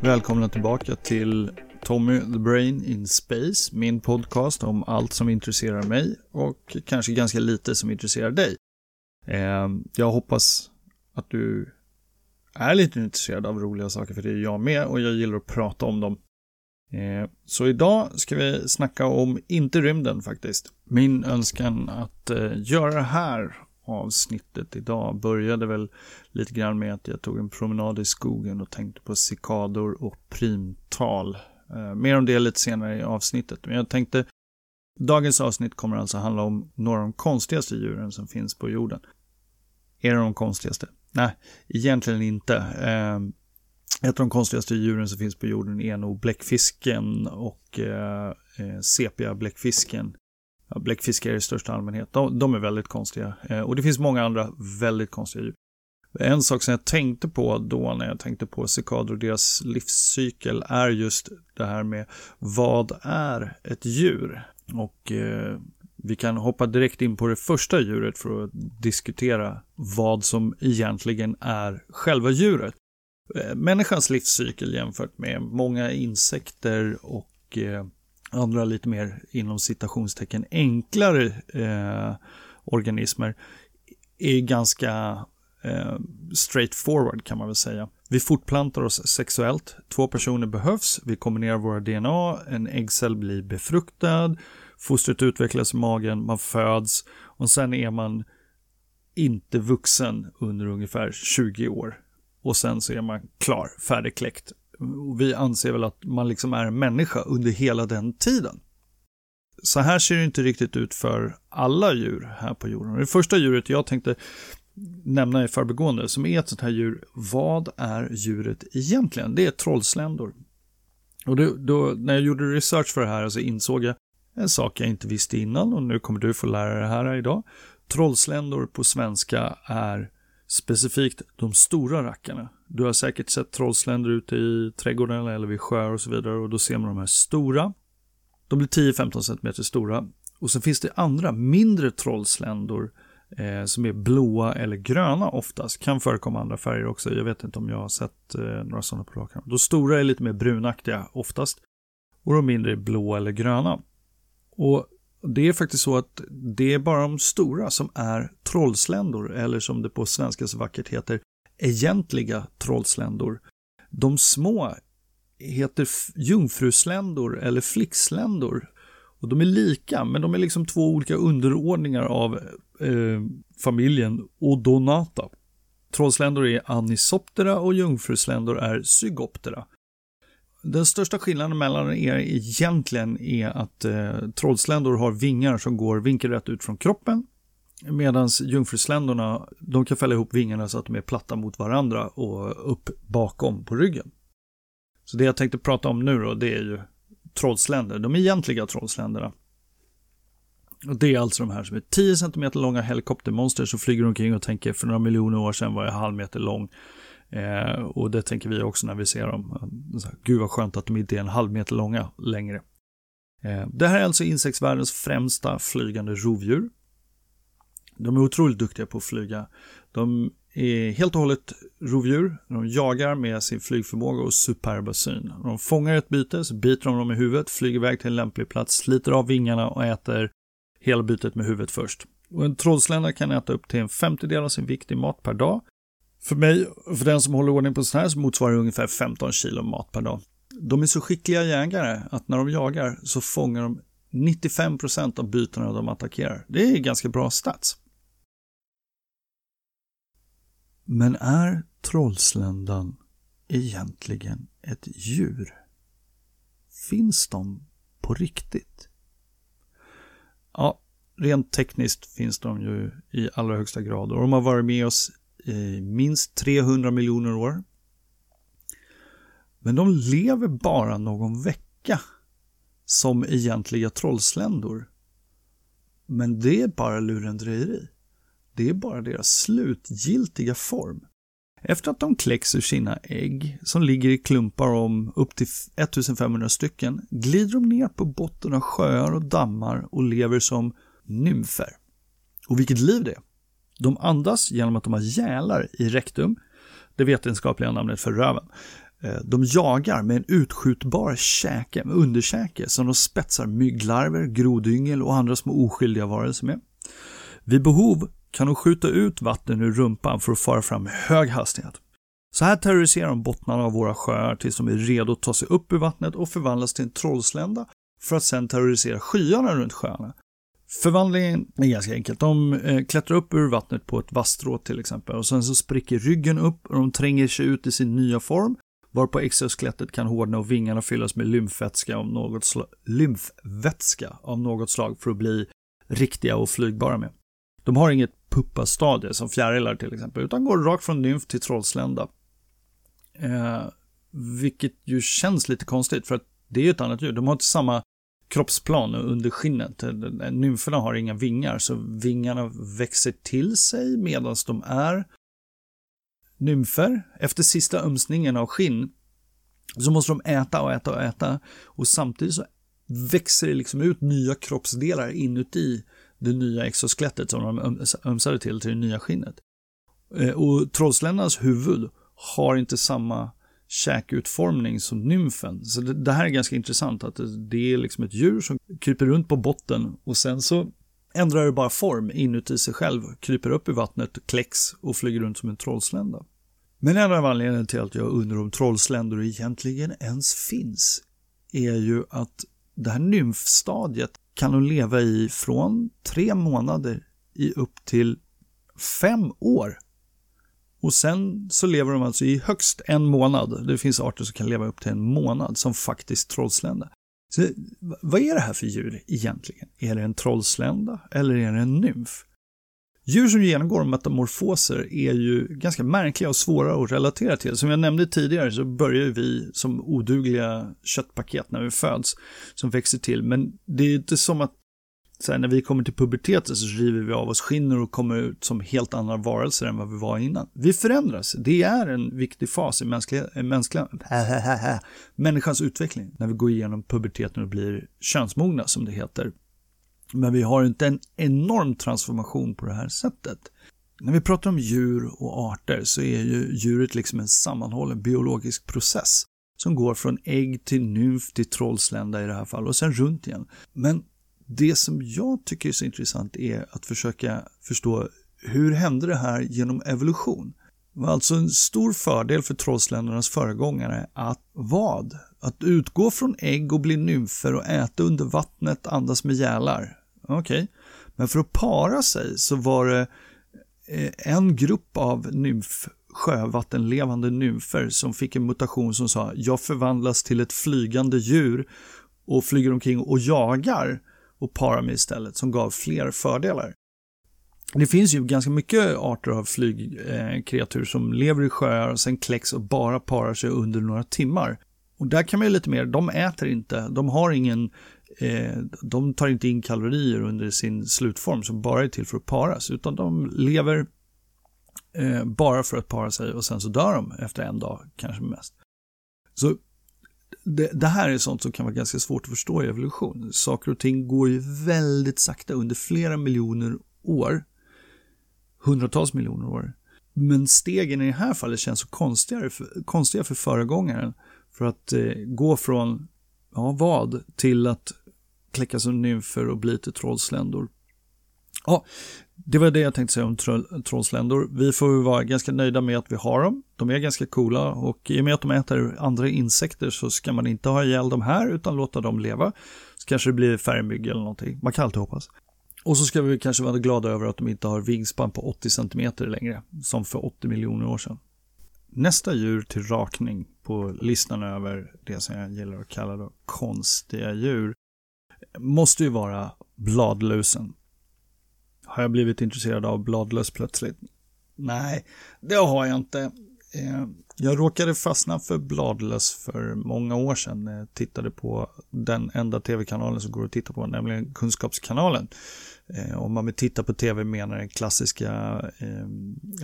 Välkomna tillbaka till Tommy the Brain in Space, min podcast om allt som intresserar mig och kanske ganska lite som intresserar dig. Eh, jag hoppas att du är lite intresserad av roliga saker, för det är jag med och jag gillar att prata om dem. Eh, så idag ska vi snacka om, inte rymden faktiskt. Min önskan att eh, göra det här avsnittet idag började väl lite grann med att jag tog en promenad i skogen och tänkte på cikador och primtal. Eh, mer om det lite senare i avsnittet. Men jag tänkte, dagens avsnitt kommer alltså handla om några av de konstigaste djuren som finns på jorden. Är det de konstigaste? Nej, egentligen inte. Ett av de konstigaste djuren som finns på jorden är nog bläckfisken och eh, eh sepia-bläckfisken. Ja, bläckfiskar i största allmänhet. De, de är väldigt konstiga. Eh, och det finns många andra väldigt konstiga djur. En sak som jag tänkte på då när jag tänkte på cikador och deras livscykel är just det här med vad är ett djur? Och eh, vi kan hoppa direkt in på det första djuret för att diskutera vad som egentligen är själva djuret. Eh, människans livscykel jämfört med många insekter och eh, andra lite mer inom citationstecken enklare eh, organismer är ganska eh, straightforward kan man väl säga. Vi fortplantar oss sexuellt. Två personer behövs. Vi kombinerar våra DNA. En äggcell blir befruktad. Fostret utvecklas i magen. Man föds. Och sen är man inte vuxen under ungefär 20 år. Och sen så är man klar, färdigkläckt. Och vi anser väl att man liksom är en människa under hela den tiden. Så här ser det inte riktigt ut för alla djur här på jorden. Det första djuret jag tänkte nämna i förbegående som är ett sånt här djur. Vad är djuret egentligen? Det är trollsländor. Och då, då, när jag gjorde research för det här så insåg jag en sak jag inte visste innan och nu kommer du få lära dig det här idag. Trollsländor på svenska är specifikt de stora rackarna. Du har säkert sett trollsländor ute i trädgården eller vid sjöar och så vidare och då ser man de här stora. De blir 10-15 cm stora. Och sen finns det andra mindre trollsländor eh, som är blåa eller gröna oftast. Kan förekomma andra färger också. Jag vet inte om jag har sett eh, några sådana på rak De stora är lite mer brunaktiga oftast. Och de mindre är blå eller gröna. Och det är faktiskt så att det är bara de stora som är trollsländor eller som det på svenska så vackert heter egentliga trollsländor. De små heter jungfrusländor eller flicksländor. Och de är lika, men de är liksom två olika underordningar av eh, familjen Odonata. Trollsländor är Anisoptera och jungfrusländor är Zygoptera. Den största skillnaden mellan er egentligen är att eh, trollsländor har vingar som går vinkelrätt ut från kroppen. Medan jungfrusländorna, de kan fälla ihop vingarna så att de är platta mot varandra och upp bakom på ryggen. Så det jag tänkte prata om nu då, det är ju trollsländer, de egentliga trollsländerna. Och det är alltså de här som är 10 cm långa helikoptermonster som flyger omkring och tänker för några miljoner år sedan var jag halv meter lång. Eh, och det tänker vi också när vi ser dem. Eh, gud vad skönt att de inte är en halv meter långa längre. Eh, det här är alltså insektsvärldens främsta flygande rovdjur. De är otroligt duktiga på att flyga. De är helt och hållet rovdjur. De jagar med sin flygförmåga och superba syn. De fångar ett byte, så biter de dem i huvudet, flyger iväg till en lämplig plats, sliter av vingarna och äter hela bytet med huvudet först. Och en trollslända kan äta upp till en femtedel av sin vikt i mat per dag. För mig, för den som håller ordning på sådana här, så motsvarar det ungefär 15 kilo mat per dag. De är så skickliga jägare att när de jagar så fångar de 95 procent av bytena de attackerar. Det är ganska bra stats. Men är trollsländan egentligen ett djur? Finns de på riktigt? Ja, rent tekniskt finns de ju i allra högsta grad och de har varit med oss minst 300 miljoner år. Men de lever bara någon vecka som egentliga trollsländor. Men det är bara lurendrejeri. Det är bara deras slutgiltiga form. Efter att de kläcks ur sina ägg, som ligger i klumpar om upp till 1500 stycken, glider de ner på botten av sjöar och dammar och lever som nymfer. Och vilket liv det är! De andas genom att de har gälar i rektum, det vetenskapliga namnet för röven. Eh, de jagar med en utskjutbar käke, underkäke, som de spetsar mygglarver, grodyngel och andra små oskyldiga varelser med. Vid behov kan de skjuta ut vatten ur rumpan för att fara fram med hög hastighet. Så här terroriserar de bottnarna av våra sjöar tills de är redo att ta sig upp ur vattnet och förvandlas till en trollslända för att sedan terrorisera skyarna runt sjöarna. Förvandlingen är ganska enkelt. De eh, klättrar upp ur vattnet på ett vasstrå till exempel och sen så spricker ryggen upp och de tränger sig ut i sin nya form varpå exoskelettet kan hårdna och vingarna fyllas med lymfvätska av något, slag, lymfvätska av något slag för att bli riktiga och flygbara med. De har inget puppastadie som fjärilar till exempel, utan går rakt från nymf till trollslända. Eh, vilket ju känns lite konstigt för att det är ju ett annat djur. De har inte samma kroppsplan under skinnet. Nymferna har inga vingar, så vingarna växer till sig medan de är nymfer. Efter sista ömsningen av skinn så måste de äta och äta och äta och samtidigt så växer det liksom ut nya kroppsdelar inuti det nya exoskelettet som de ömsade till, till det nya skinnet. Eh, och trollsländarnas huvud har inte samma käkutformning som nymfen. Så det, det, här är ganska intressant att det, det är liksom ett djur som kryper runt på botten och sen så ändrar det bara form inuti sig själv, kryper upp i vattnet, kläcks och flyger runt som en trollslända. Men en av anledningarna till att jag undrar om trollsländor egentligen ens finns är ju att det här nymfstadiet kan de leva i från tre månader i upp till fem år. Och sen så lever de alltså i högst en månad. Det finns arter som kan leva upp till en månad som faktiskt trollslända. Så, vad är det här för djur egentligen? Är det en trollslända eller är det en nymf? Djur som genomgår metamorfoser är ju ganska märkliga och svåra att relatera till. Som jag nämnde tidigare så börjar vi som odugliga köttpaket när vi föds som växer till. Men det är inte som att här, när vi kommer till puberteten så river vi av oss skinner och kommer ut som helt andra varelser än vad vi var innan. Vi förändras. Det är en viktig fas i mänskliga, mänskliga, människans utveckling när vi går igenom puberteten och blir könsmogna som det heter. Men vi har inte en enorm transformation på det här sättet. När vi pratar om djur och arter så är ju djuret liksom en sammanhållen biologisk process som går från ägg till nymf till trollslända i det här fallet och sen runt igen. Men det som jag tycker är så intressant är att försöka förstå hur hände det här genom evolution? Det var alltså en stor fördel för trollsländernas föregångare att vad? Att utgå från ägg och bli nymfer och äta under vattnet, andas med gälar. Okej. Okay. Men för att para sig så var det eh, en grupp av nymf, sjövattenlevande nymfer som fick en mutation som sa jag förvandlas till ett flygande djur och flyger omkring och jagar och para med istället som gav fler fördelar. Det finns ju ganska mycket arter av flygkreatur som lever i sjöar och sen kläcks och bara parar sig under några timmar. Och där kan man ju lite mer, de äter inte, de har ingen eh, de tar inte in kalorier under sin slutform som bara är till för att paras, utan de lever eh, bara för att para sig och sen så dör de efter en dag, kanske mest. Så det, det, här är sånt som kan vara ganska svårt att förstå i evolution. Saker och ting går ju väldigt sakta under flera miljoner år, hundratals miljoner år. Men stegen i det här fallet känns så konstigare för, konstiga för föregångaren. För att eh, gå från, ja vad, till att kläcka som nymfer och bli till trollsländor. Ja, det var det jag tänkte säga om trollsländor. Vi får vara ganska nöjda med att vi har dem. De är ganska coola och i och med att de äter andra insekter så ska man inte ha ihjäl dem här utan låta dem leva. Så kanske det blir färgmygg eller någonting. Man kan alltid hoppas. Och så ska vi kanske vara glada över att de inte har vingspann på 80 cm längre, som för 80 miljoner år sedan. Nästa djur till rakning på listan över det som jag gillar att kalla då konstiga djur måste ju vara bladlusen. Har jag blivit intresserad av bladlöss plötsligt? Nej, det har jag inte. Eh, jag råkade fastna för Bladlöss för många år sedan. Jag tittade på den enda tv-kanalen som går att titta på, nämligen Kunskapskanalen. Eh, om man vill titta på tv menar den klassiska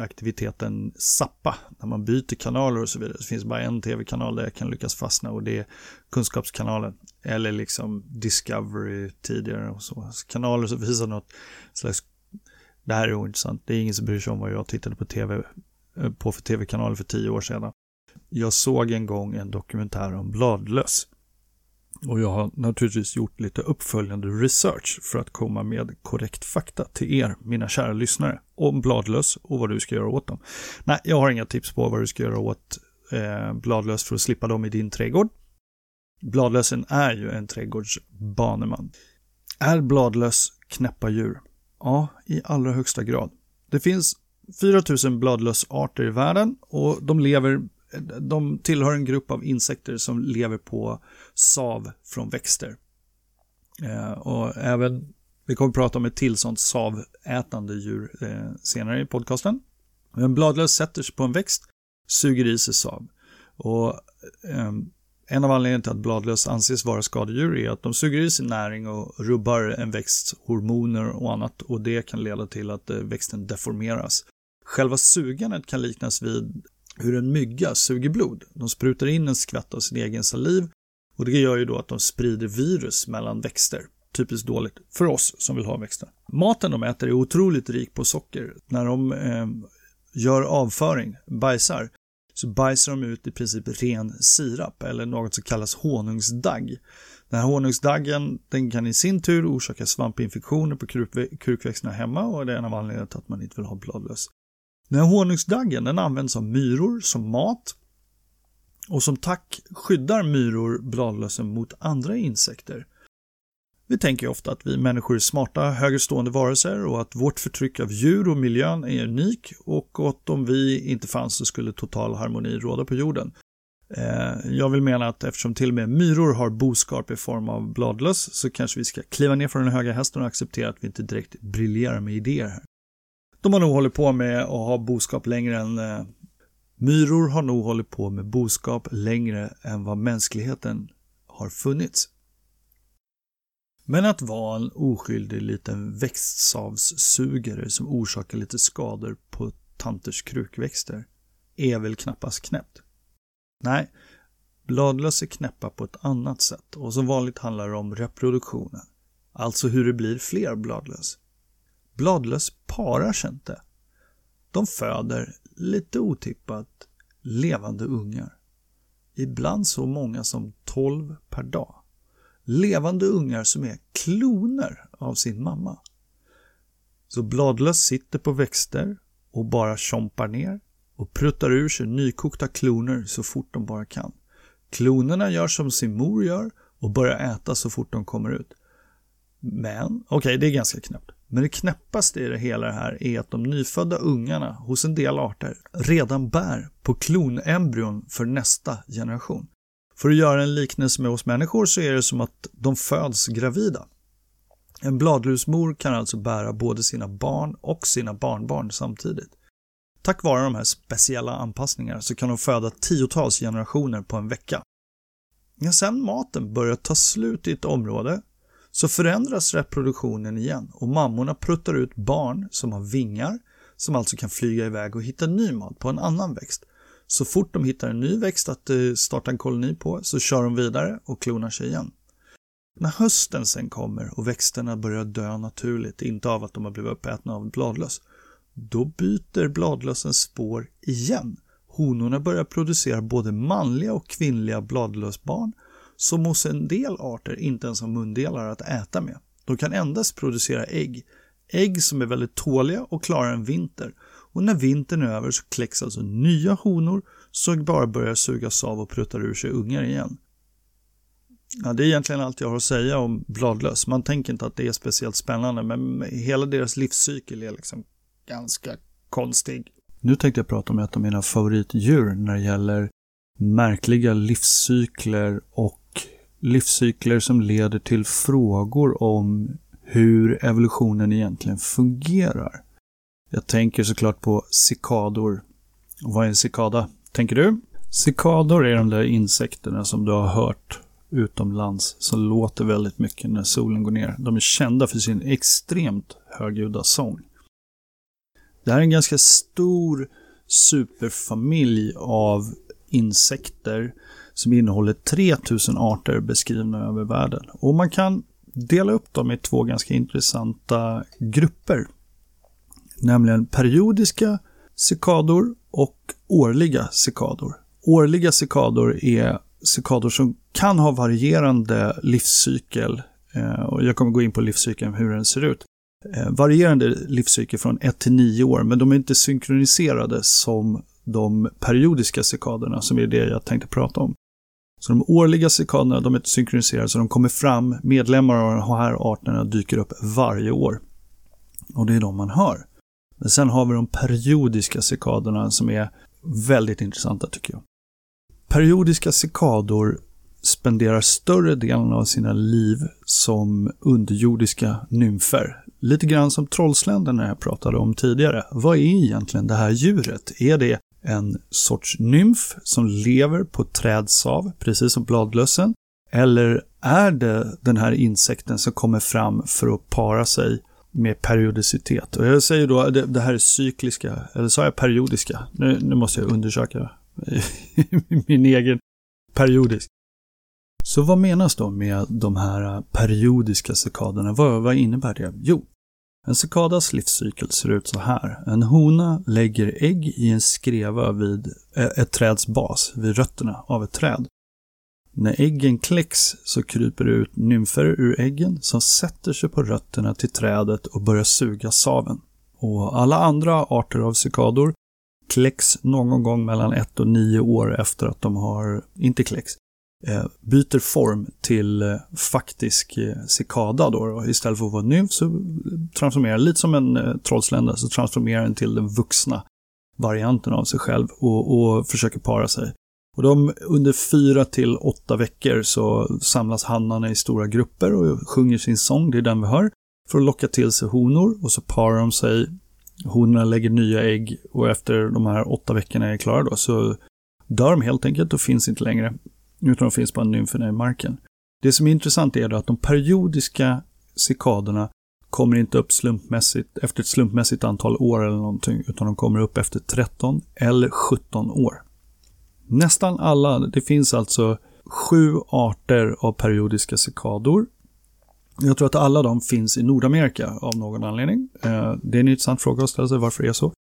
aktiviteten Zappa, när man byter kanaler och så vidare. Det finns bara en tv-kanal där jag kan lyckas fastna och det är Kunskapskanalen. Eller liksom Discovery tidigare och så. Kanaler som visar något slags det här är ointressant. Det är ingen som bryr sig om vad jag tittade på tv eh, på för tv-kanaler för tio år sedan. Jag såg en gång en dokumentär om bladlöss. Och jag har naturligtvis gjort lite uppföljande research för att komma med korrekt fakta till er, mina kära lyssnare, om bladlöss och vad du ska göra åt dem. Nej, jag har inga tips på vad du ska göra åt eh, bladlöss för att slippa dem i din trädgård. Bladlösen är ju en trädgårdsbaneman. Är bladlöss knäppa djur? Ja, i allra högsta grad. Det finns 4000 bladlössarter i världen och de lever de tillhör en grupp av insekter som lever på sav från växter. Eh, och även, vi kommer att prata om ett till sånt savätande djur eh, senare i podcasten. En bladlös sätter sig på en växt, suger i sig sav. Och eh, en av anledningarna till att bladlöss anses vara skadedjur är att de suger i sig näring och rubbar en växts hormoner och annat och det kan leda till att eh, växten deformeras. Själva sugandet kan liknas vid hur en mygga suger blod. De sprutar in en skvätt av sin egen saliv och det gör ju då att de sprider virus mellan växter. Typiskt dåligt för oss som vill ha växter. Maten de äter är otroligt rik på socker. När de eh, gör avföring, bajsar, så bajsar de ut i princip ren sirap eller något som kallas honungsdagg. Den här honungsdaggen den kan i sin tur orsaka svampinfektioner på krukväxterna hemma och det är en av anledningarna till att man inte vill ha bladlöss. Den här honungsdaggen den används av myror som mat och som tack skyddar myror bladlössen mot andra insekter. Vi tänker ofta att vi människor är smarta, högerstående varelser och att vårt förtryck av djur och miljön är unik och att om vi inte fanns så skulle total harmoni råda på jorden. Eh, jag vill mena att eftersom till och med myror har boskap i form av bladlöss så kanske vi ska kliva ner från den höga hästen och acceptera att vi inte direkt briljerar med idéer här. De har nog hållit på med att ha boskap längre än eh, Myror har nog hållit på med boskap längre än vad mänskligheten har funnits. Men att vara en oskyldig liten växtsavssugare som orsakar lite skador på tanters krukväxter är väl knappast knäppt. Nej, bladlöss är knäppa på ett annat sätt och som vanligt handlar det om reproduktionen. Alltså hur det blir fler bladlöss. Bladlöss parar sig inte. De föder, lite otippat, levande ungar. Ibland så många som 12 per dag. Levande ungar som är kloner av sin mamma. Så bladlöss sitter på växter och bara chompar ner och pruttar ur sig nykokta kloner så fort de bara kan. Klonerna gör som sin mor gör och börjar äta så fort de kommer ut. Men, okej, okay, det är ganska knäppt. Men det knäppaste i det hela det här är att de nyfödda ungarna hos en del arter redan bär på klonembryon för nästa generation. För att göra en liknelse med oss människor så är det som att de föds gravida. En bladlusmor kan alltså bära både sina barn och sina barnbarn samtidigt. Tack vare de här speciella anpassningarna så kan de föda tiotals generationer på en vecka. När sen maten börjar ta slut i ett område så förändras reproduktionen igen och mammorna pruttar ut barn som har vingar som alltså kan flyga iväg och hitta ny mat på en annan växt. Så fort de hittar en ny växt att eh, starta en koloni på så kör de vidare och klonar sig igen. När hösten sen kommer och växterna börjar dö naturligt, inte av att de har blivit uppätna av bladlöss, då byter bladlössen spår igen. Honorna börjar producera både manliga och kvinnliga bladlösbarn som hos en del arter inte ens har mundelar att äta med. De kan endast producera ägg. Ägg som är väldigt tåliga och klarar en vinter. Och när vintern är över så kläcks alltså nya honor som bara börjar sugas av och pruttar ur sig ungar igen. Ja, det är egentligen allt jag har att säga om bladlöss. Man tänker inte att det är speciellt spännande men hela deras livscykel är liksom ganska konstig. Nu tänkte jag prata om ett av mina favoritdjur när det gäller märkliga livscykler och livscykler som leder till frågor om hur evolutionen egentligen fungerar. Jag tänker såklart på cikador. Vad är en cikada? tänker du? Cikador är de där insekterna som du har hört utomlands som låter väldigt mycket när solen går ner. De är kända för sin extremt högljudda sång. Det här är en ganska stor superfamilj av insekter som innehåller 3000 arter beskrivna över världen. Och man kan dela upp dem i två ganska intressanta grupper. Nämligen periodiska cikador och årliga cikador. Årliga cikador är cikador som kan ha varierande livscykel. Eh, och jag kommer gå in på livscykeln, hur den ser ut. Eh, varierande livscykel från 1 till 9 år, men de är inte synkroniserade som de periodiska cikaderna, som är det jag tänkte prata om. Så de årliga cikaderna, de är inte synkroniserade, så de kommer fram, medlemmar av de här arterna dyker upp varje år. Och det är de man hör. Men sen har vi de periodiska cikadorna som är väldigt intressanta tycker jag. Periodiska cikador spenderar större delen av sina liv som underjordiska nymfer. Lite grann som trollsländerna jag pratade om tidigare. Vad är egentligen det här djuret? Är det en sorts nymf som lever på trädsav, precis som bladlössen? Eller är det den här insekten som kommer fram för att para sig med periodicitet? Och jag säger då, det, det här är cykliska, eller sa jag periodiska? Nu, nu måste jag undersöka min egen periodisk. Så vad menas då med de här periodiska cikaderna? Vad, vad innebär det? Jo, en cikadas livscykel ser ut så här. En hona lägger ägg i en skreva vid ett träds bas, vid rötterna av ett träd. När äggen kläcks så kryper det ut nymfer ur äggen som sätter sig på rötterna till trädet och börjar suga saven. Och alla andra arter av cikador kläcks någon gång mellan ett och nio år efter att de har, inte kläcks, eh, byter form till eh, faktisk eh, cikada då. Istället för att vara nymf så transformerar lite som en trollslända, så transformerar den till den vuxna varianten av sig själv och, och försöker para sig. Och de, under fyra till åtta veckor så samlas hannarna i stora grupper och sjunger sin sång, det är den vi hör, för att locka till sig honor och så parar de sig honorna lägger nya ägg och efter de här åtta veckorna är klara då så dör de helt enkelt och finns inte längre. Utan de finns bara nymferna i marken. Det som är intressant är att de periodiska cikaderna kommer inte upp slumpmässigt efter ett slumpmässigt antal år eller någonting, utan de kommer upp efter 13 eller 17 år. Nästan alla, det finns alltså sju arter av periodiska cikador jag tror att alla de finns i Nordamerika av någon anledning. Eh, det är en intressant fråga att ställa sig varför det är så.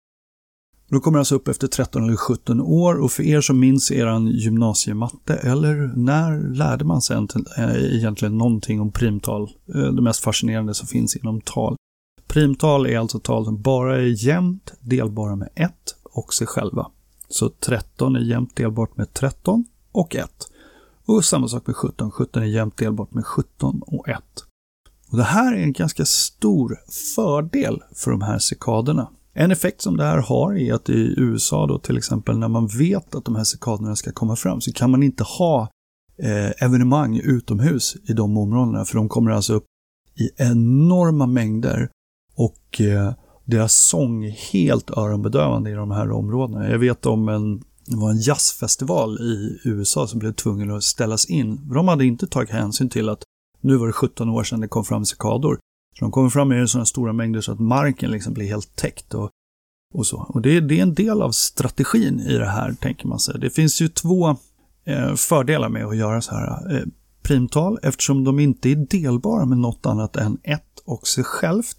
De kommer alltså upp efter 13 eller 17 år och för er som minns eran gymnasiematte eller när lärde man sig egentligen eh, någonting om primtal? Eh, det mest fascinerande som finns inom tal. Primtal är alltså tal som bara är jämnt delbara med ett och sig själva. Så 13 är jämnt delbart med 13 och 1. Och samma sak med 17. 17 är jämnt delbart med 17 och 1. Och Det här är en ganska stor fördel för de här cikaderna. En effekt som det här har är att i USA då till exempel när man vet att de här cikaderna ska komma fram så kan man inte ha eh, evenemang utomhus i de områdena för de kommer alltså upp i enorma mängder och eh, deras sång är helt öronbedövande i de här områdena. Jag vet om en, det var en jazzfestival i USA som blev tvungen att ställas in. De hade inte tagit hänsyn till att nu var det 17 år sedan det kom fram cikador. Så de kommer fram i sådana stora mängder så att marken liksom blir helt täckt. Och, och så. Och det, det, är en del av strategin i det här, tänker man sig. Det finns ju två eh, fördelar med att göra så här. Eh, primtal, eftersom de inte är delbara med något annat än ett och sig självt,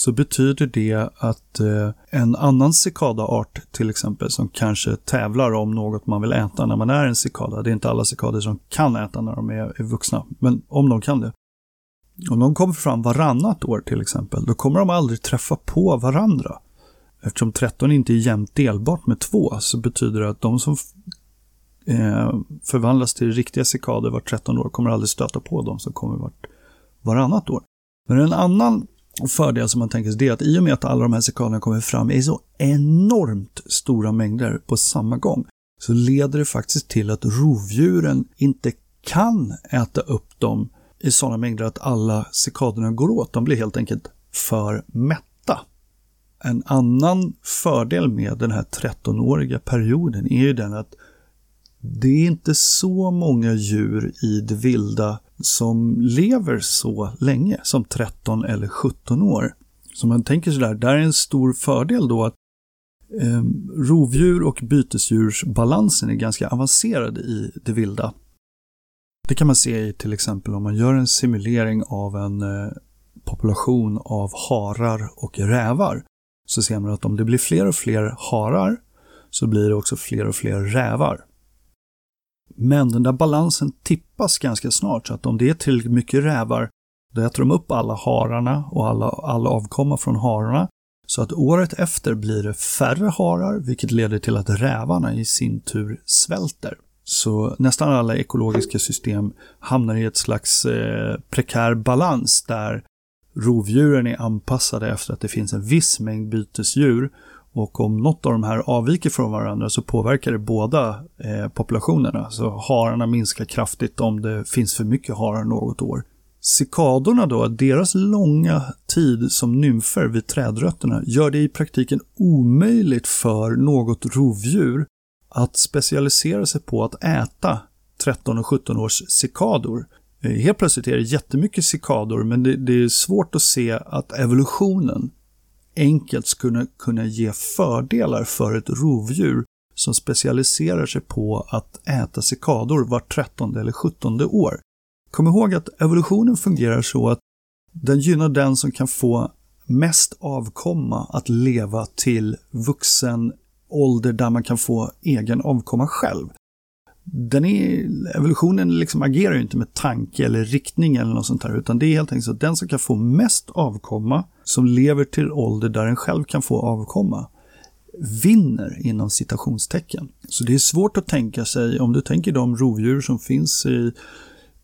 så betyder det att eh, en annan cikadaart till exempel som kanske tävlar om något man vill äta när man är en cikada. Det är inte alla cikader som kan äta när de är, vuxna, men om de kan det. Om de kommer fram varannat år till exempel, då kommer de aldrig träffa på varandra. Eftersom 13 inte är jämnt delbart med 2 så betyder det att de som eh, förvandlas till riktiga cikader vart 13 år kommer aldrig stöta på de som kommer vart varannat år. Men en annan fördel som man tänker sig är att i och med att alla de här cikaderna kommer fram i så enormt stora mängder på samma gång så leder det faktiskt till att rovdjuren inte kan äta upp dem i sådana mängder att alla cikaderna går åt. De blir helt enkelt för mätta. En annan fördel med den här 13-åriga perioden är ju den att det är inte så många djur i det vilda som lever så länge som 13 eller 17 år. Så man tänker sådär, där är en stor fördel då att eh, rovdjur och bytesdjursbalansen är ganska avancerad i det vilda. Det kan man se i till exempel om man gör en simulering av en eh, population av harar och rävar. Så ser man att om det blir fler och fler harar så blir det också fler och fler rävar. Men den där balansen tippas ganska snart så att om det är tillräckligt mycket rävar då äter de upp alla hararna och alla, all avkomma från hararna. Så att året efter blir det färre harar vilket leder till att rävarna i sin tur svälter. Så nästan alla ekologiska system hamnar i ett slags eh, prekär balans där rovdjuren är anpassade efter att det finns en viss mängd bytesdjur och om något av de här avviker från varandra så påverkar det båda eh, populationerna. Så hararna minskar kraftigt om det finns för mycket harar något år. Cikadorna då, deras långa tid som nymfer vid trädrötterna gör det i praktiken omöjligt för något rovdjur att specialisera sig på att äta 13 och 17 års cikador. Eh, helt plötsligt är det jättemycket cikador men det, det är svårt att se att evolutionen enkelt skulle kunna ge fördelar för ett rovdjur som specialiserar sig på att äta cikador vart 13 eller 17 år. Kom ihåg att evolutionen fungerar så att den gynnar den som kan få mest avkomma att leva till vuxen ålder där man kan få egen avkomma själv. Den är, evolutionen liksom agerar ju inte med tanke eller riktning eller något sånt här, utan det är helt enkelt så att den som kan få mest avkomma, som lever till ålder där den själv kan få avkomma, vinner inom citationstecken. Så det är svårt att tänka sig, om du tänker de rovdjur som finns i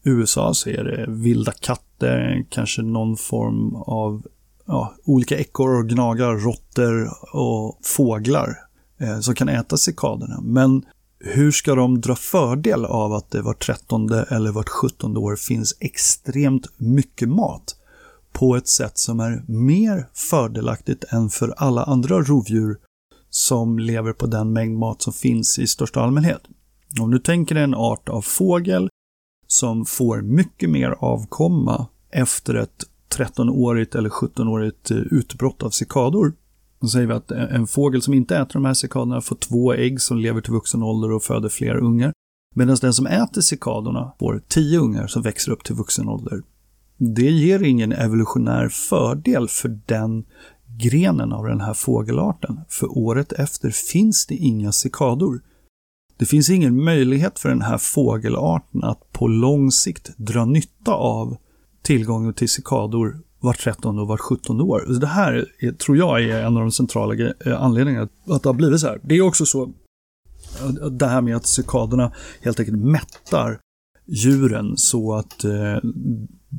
USA så är det vilda katter, kanske någon form av ja, olika ekorrar och gnagar, råttor och fåglar eh, som kan äta cikaderna. Men hur ska de dra fördel av att det var 13 eller vart 17 år finns extremt mycket mat på ett sätt som är mer fördelaktigt än för alla andra rovdjur som lever på den mängd mat som finns i största allmänhet. Om du tänker dig en art av fågel som får mycket mer avkomma efter ett 13-årigt eller 17-årigt eh, utbrott av cikador. Då säger vi att en fågel som inte äter de här cikadorna får två ägg som lever till vuxen ålder och föder fler ungar. Medan den som äter cikadorna får tio ungar som växer upp till vuxen ålder. Det ger ingen evolutionär fördel för den grenen av den här fågelarten, för året efter finns det inga cikador. Det finns ingen möjlighet för den här fågelarten att på lång sikt dra nytta av tillgången till cikador vart 13 och vart 17 år. Det här är, tror jag är en av de centrala eh, anledningarna att det har blivit så här. Det är också så eh, det här med att cikaderna helt enkelt mättar djuren så att eh,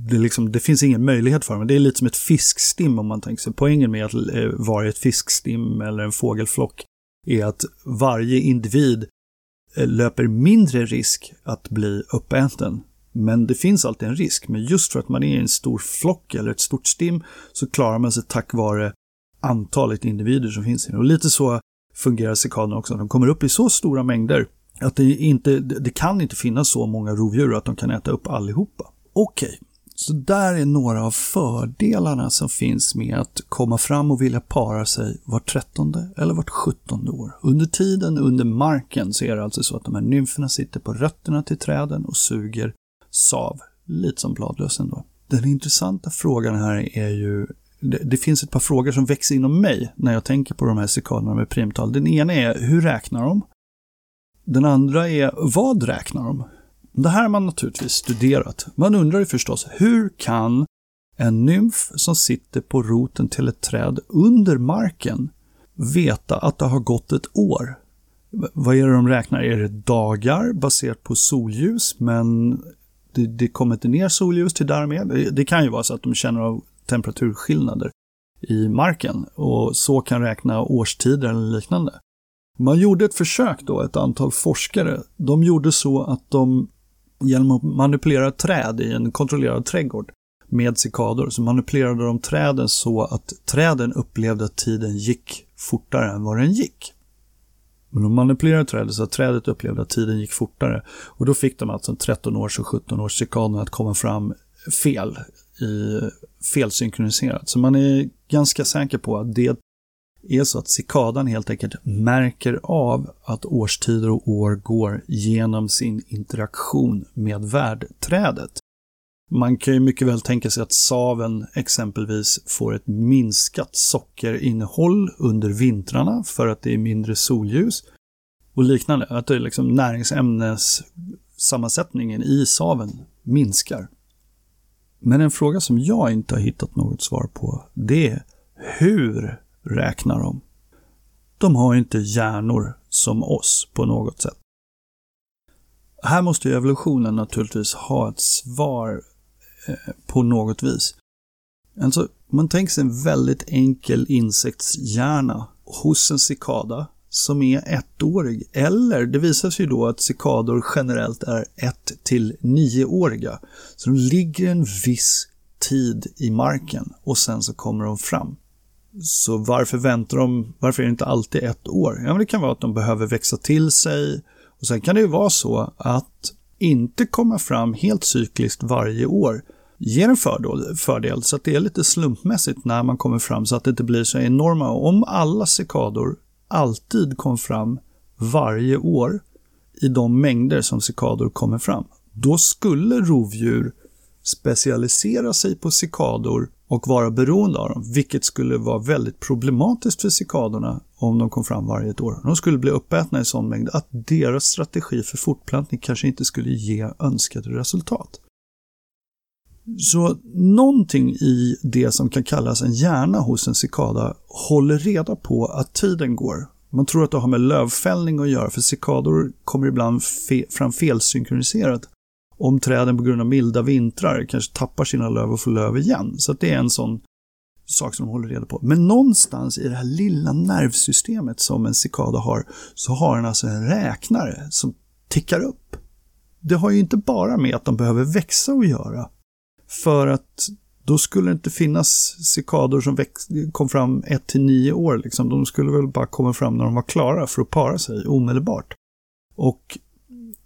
det, liksom, det finns ingen möjlighet för dem. Det är lite som ett fiskstim om man tänker sig. Poängen med att eh, vara ett fiskstim eller en fågelflock är att varje individ eh, löper mindre risk att bli uppäten men det finns alltid en risk. Men just för att man är en stor flock eller ett stort stim så klarar man sig tack vare antalet individer som finns. Och lite så fungerar cikaderna också. De kommer upp i så stora mängder att det, inte, det kan inte finnas så många rovdjur att de kan äta upp allihopa. Okej, okay så där är några av fördelarna som finns med att komma fram och vilja para sig vart trettonde eller vart sjuttonde år. Under tiden under marken så är det alltså så att de här nymferna sitter på rötterna till träden och suger sav, lite som bladlösen då. Den intressanta frågan här är ju det, det, finns ett par frågor som växer inom mig när jag tänker på de här cikaderna med primtal. Den ena är, hur räknar de? Den andra är, vad räknar de? Det här har man naturligtvis studerat. Man undrar ju förstås, hur kan en nymf som sitter på roten till ett träd under marken veta att det har gått ett år? Vad är det de räknar? Är det dagar baserat på solljus? Men det, det kommer inte ner solljus till där med. Det, det kan ju vara så att de känner av temperaturskillnader i marken och så kan räkna årstider eller liknande. Man gjorde ett försök då, ett antal forskare. De gjorde så att de genom att manipulera träd i en kontrollerad trädgård med cikador så manipulerade de träden så att träden upplevde att tiden gick fortare än vad den gick. Men de manipulerade trädet så att trädet upplevde att tiden gick fortare. Och då fick de alltså 13 års och 17 års cikaderna att komma fram fel, i, felsynkroniserat. Så man är ganska säker på att det är så att cikadan helt enkelt märker av att årstider och år går genom sin interaktion med värdträdet. Man kan ju mycket väl tänka sig att saven exempelvis får ett minskat sockerinnehåll under vintrarna för att det är mindre solljus och liknande. Att det är liksom näringsämnessammansättningen i saven minskar. Men en fråga som jag inte har hittat något svar på, det är hur räknar de? De har inte hjärnor som oss på något sätt. Här måste evolutionen naturligtvis ha ett svar eh, på något vis. Alltså, man tänker sig en väldigt enkel insektshjärna hos en cikada som är ettårig. Eller det visar sig ju då att cikador generellt är ett till nioåriga. Så de ligger en viss tid i marken och sen så kommer de fram. Så varför väntar de, varför är det inte alltid ett år? Ja, men det kan vara att de behöver växa till sig. Och sen kan det ju vara så att inte komma fram helt cykliskt varje år ger en fördel, fördel så att det är lite slumpmässigt när man kommer fram så att det inte blir så enorma. Om alla cikador alltid kom fram varje år i de mängder som cikador kommer fram, då skulle rovdjur specialisera sig på cikador och vara beroende av dem, vilket skulle vara väldigt problematiskt för cikadorna om de kom fram varje år. De skulle bli uppätna i sån mängd att deras strategi för fortplantning kanske inte skulle ge önskade resultat. Så någonting i det som kan kallas en hjärna hos en cikada håller reda på att tiden går. Man tror att det har med lövfällning att göra, för cikador kommer ibland fe fram felsynkroniserat om träden på grund av milda vintrar kanske tappar sina löv och får löv igen. Så det är en sån sak som de håller reda på. Men någonstans i det här lilla nervsystemet som en cikada har, så har den alltså en räknare som tickar upp. Det har ju inte bara med att de behöver växa att göra. För att då skulle det inte finnas cikador som kom fram 1 till 9 år. Liksom. De skulle väl bara komma fram när de var klara för att para sig omedelbart. Och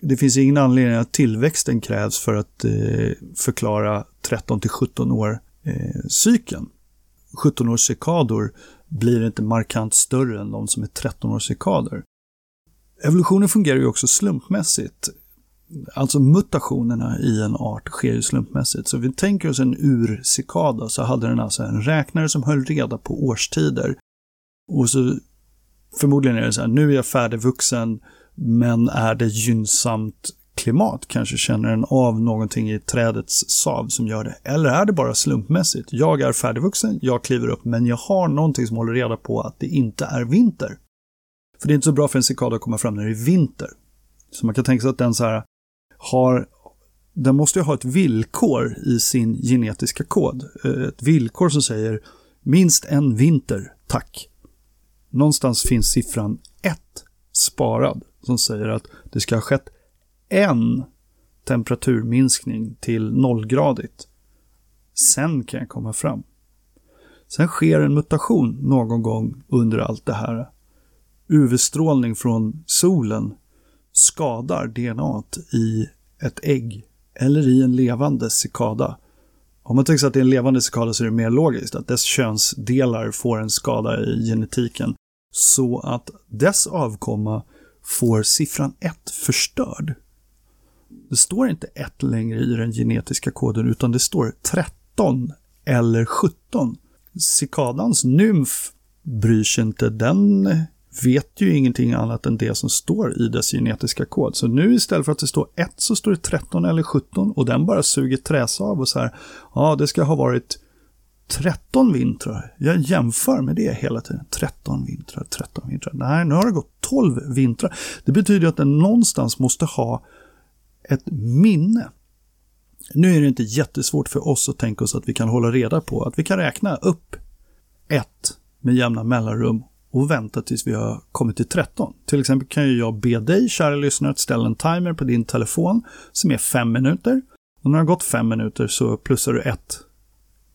det finns ingen anledning att tillväxten krävs för att eh, förklara 13 till 17 år eh, cykeln. 17 års cikador blir inte markant större än de som är 13 års cikader. Evolutionen fungerar ju också slumpmässigt. Alltså mutationerna i en art sker ju slumpmässigt. Så vi tänker oss en urcikada så hade den alltså en räknare som höll reda på årstider. Och så förmodligen är det så här, nu är jag färdigvuxen, men är det gynnsamt klimat kanske känner den av någonting i trädets sav som gör det. Eller är det bara slumpmässigt? Jag är färdigvuxen, jag kliver upp, men jag har någonting som håller reda på att det inte är vinter. För det är inte så bra för en cikada att komma fram när det är vinter. Så man kan tänka sig att den så här har den måste ju ha ett villkor i sin genetiska kod. Eh, ett villkor som säger minst en vinter, tack. Någonstans finns siffran 1 sparad som säger att det ska ha skett en temperaturminskning till nollgradigt. Sen kan jag komma fram. Sen sker en mutation någon gång under allt det här. UV-strålning från solen skadar DNA i ett ägg eller i en levande cikada. Om man tänker sig att det är en levande cikada så är det mer logiskt att dess könsdelar får en skada i genetiken så att dess avkomma får siffran 1 förstörd. Det står inte 1 längre i den genetiska koden utan det står 13 eller 17. Cikadans nymf bryr sig inte. Den vet ju ingenting annat än det som står i dess genetiska kod. Så nu istället för att det står 1 så står det 13 eller 17 och den bara suger träsav och så här. Ja, det ska ha varit 13 vintrar. Jag jämför med det hela tiden. 13 vintrar, 13 vintrar. Nej, nu har det gått 12 vintrar. Det betyder att den någonstans måste ha ett minne. Nu är det inte jättesvårt för oss att tänka oss att vi kan hålla reda på att vi kan räkna upp ett med jämna mellanrum och vänta tills vi har kommit till 13. Till exempel kan ju jag be dig, kära lyssnare, att ställa en timer på din telefon som är 5 minuter. Och när det har gått 5 minuter så plussar du 1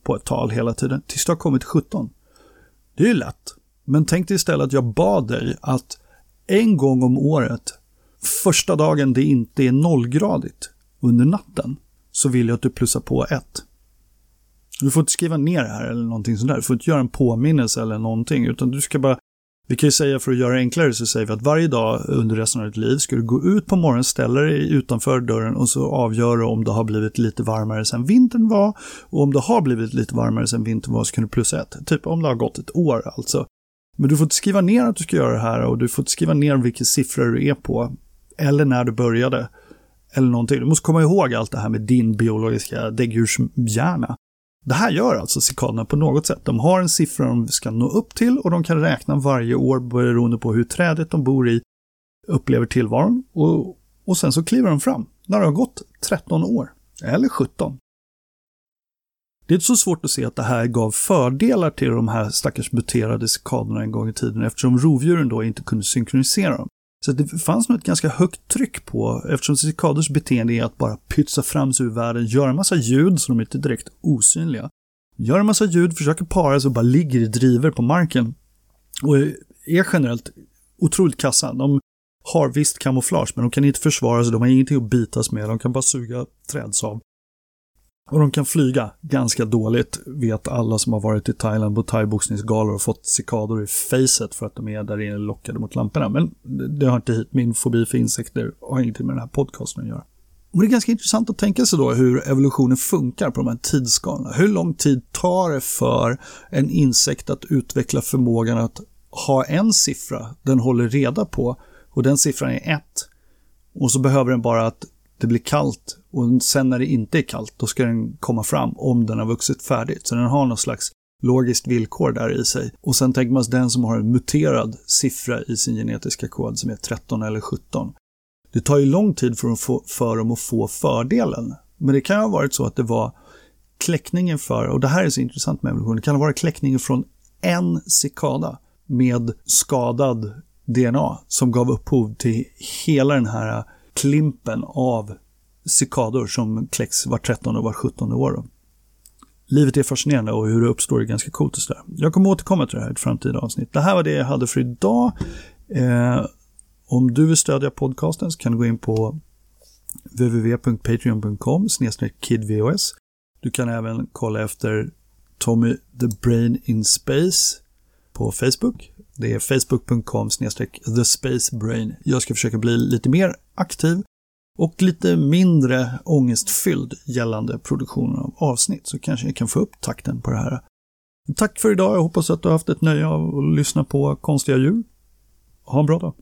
på ett tal hela tiden tills du har kommit 17. Det är ju lätt. Men tänk dig istället att jag bad dig att en gång om året, första dagen det inte är nollgradigt under natten, så vill jag att du plussar på ett. Du får inte skriva ner det här eller någonting sånt där. Du får inte göra en påminnelse eller någonting, utan du ska bara vi kan ju säga för att göra det enklare så säger vi att varje dag under resten av ditt liv ska du gå ut på morgonen, ställa dig utanför dörren och så avgör du om det har blivit lite varmare sen vintern var. Och om det har blivit lite varmare sen vintern var så kan du plussa ett. Typ om det har gått ett år alltså. Men du får inte skriva ner att du ska göra det här och du får inte skriva ner vilka siffror du är på. Eller när du började. Eller någonting. Du måste komma ihåg allt det här med din biologiska däggdjurshjärna. Det här gör alltså cikaderna på något sätt. De har en siffra de ska nå upp till och de kan räkna varje år beroende på hur trädet de bor i upplever tillvaron. Och, och sen så kliver de fram när det har gått 13 år. Eller 17. Det är inte så svårt att se att det här gav fördelar till de här stackars buterade cikaderna en gång i tiden eftersom rovdjuren då inte kunde synkronisera dem. Så det fanns nog ett ganska högt tryck på, eftersom cikaders beteende är att bara pytsa fram sig ur världen, göra en massa ljud så de är inte direkt osynliga. Gör en massa ljud, försöker para sig och bara ligger i driver på marken. Och är generellt otroligt kassa. De har visst kamouflage, men de kan inte försvara sig, de har ingenting att bitas med, de kan bara suga trädsav. Och de kan flyga ganska dåligt, vet alla som har varit i Thailand på thaiboxningsgalor och fått cikador i facet för att de är där inne lockade mot lamporna. Men det har inte hit. Min fobi för insekter har ingenting med den här podcasten att göra. Och det är ganska intressant att tänka sig då hur evolutionen funkar på de här tidsskalorna. Hur lång tid tar det för en insekt att utveckla förmågan att ha en siffra den håller reda på och den siffran är ett. Och så behöver den bara att det blir kallt och sen när det inte är kallt, då ska den komma fram om den har vuxit färdigt. Så den har någon slags logiskt villkor där i sig. Och sen tänker man sig den som har en muterad siffra i sin genetiska kod som är 13 eller 17. Det tar ju lång tid för, få, för dem att få fördelen. Men det kan ha varit så att det var kläckningen för, och det här är så intressant med evolution, det kan ha varit kläckningen från en cikada med skadad DNA som gav upphov till hela den här klimpen av cikador som kläcks var 13 och var 17 år. Livet är fascinerande och hur det uppstår är ganska coolt. Och sådär. Jag kommer återkomma till det här i ett framtida avsnitt. Det här var det jag hade för idag. Eh, om du vill stödja podcasten så kan du gå in på www.patreon.com kidvos. Du kan även kolla efter Tommy the Brain in Space på Facebook. Det är facebook.com thespacebrain. Jag ska försöka bli lite mer aktiv och lite mindre ångestfylld gällande produktionen av avsnitt så kanske jag kan få upp takten på det här. Tack för idag. Jag hoppas att du har haft ett nöje av att lyssna på konstiga djur. Ha en bra dag.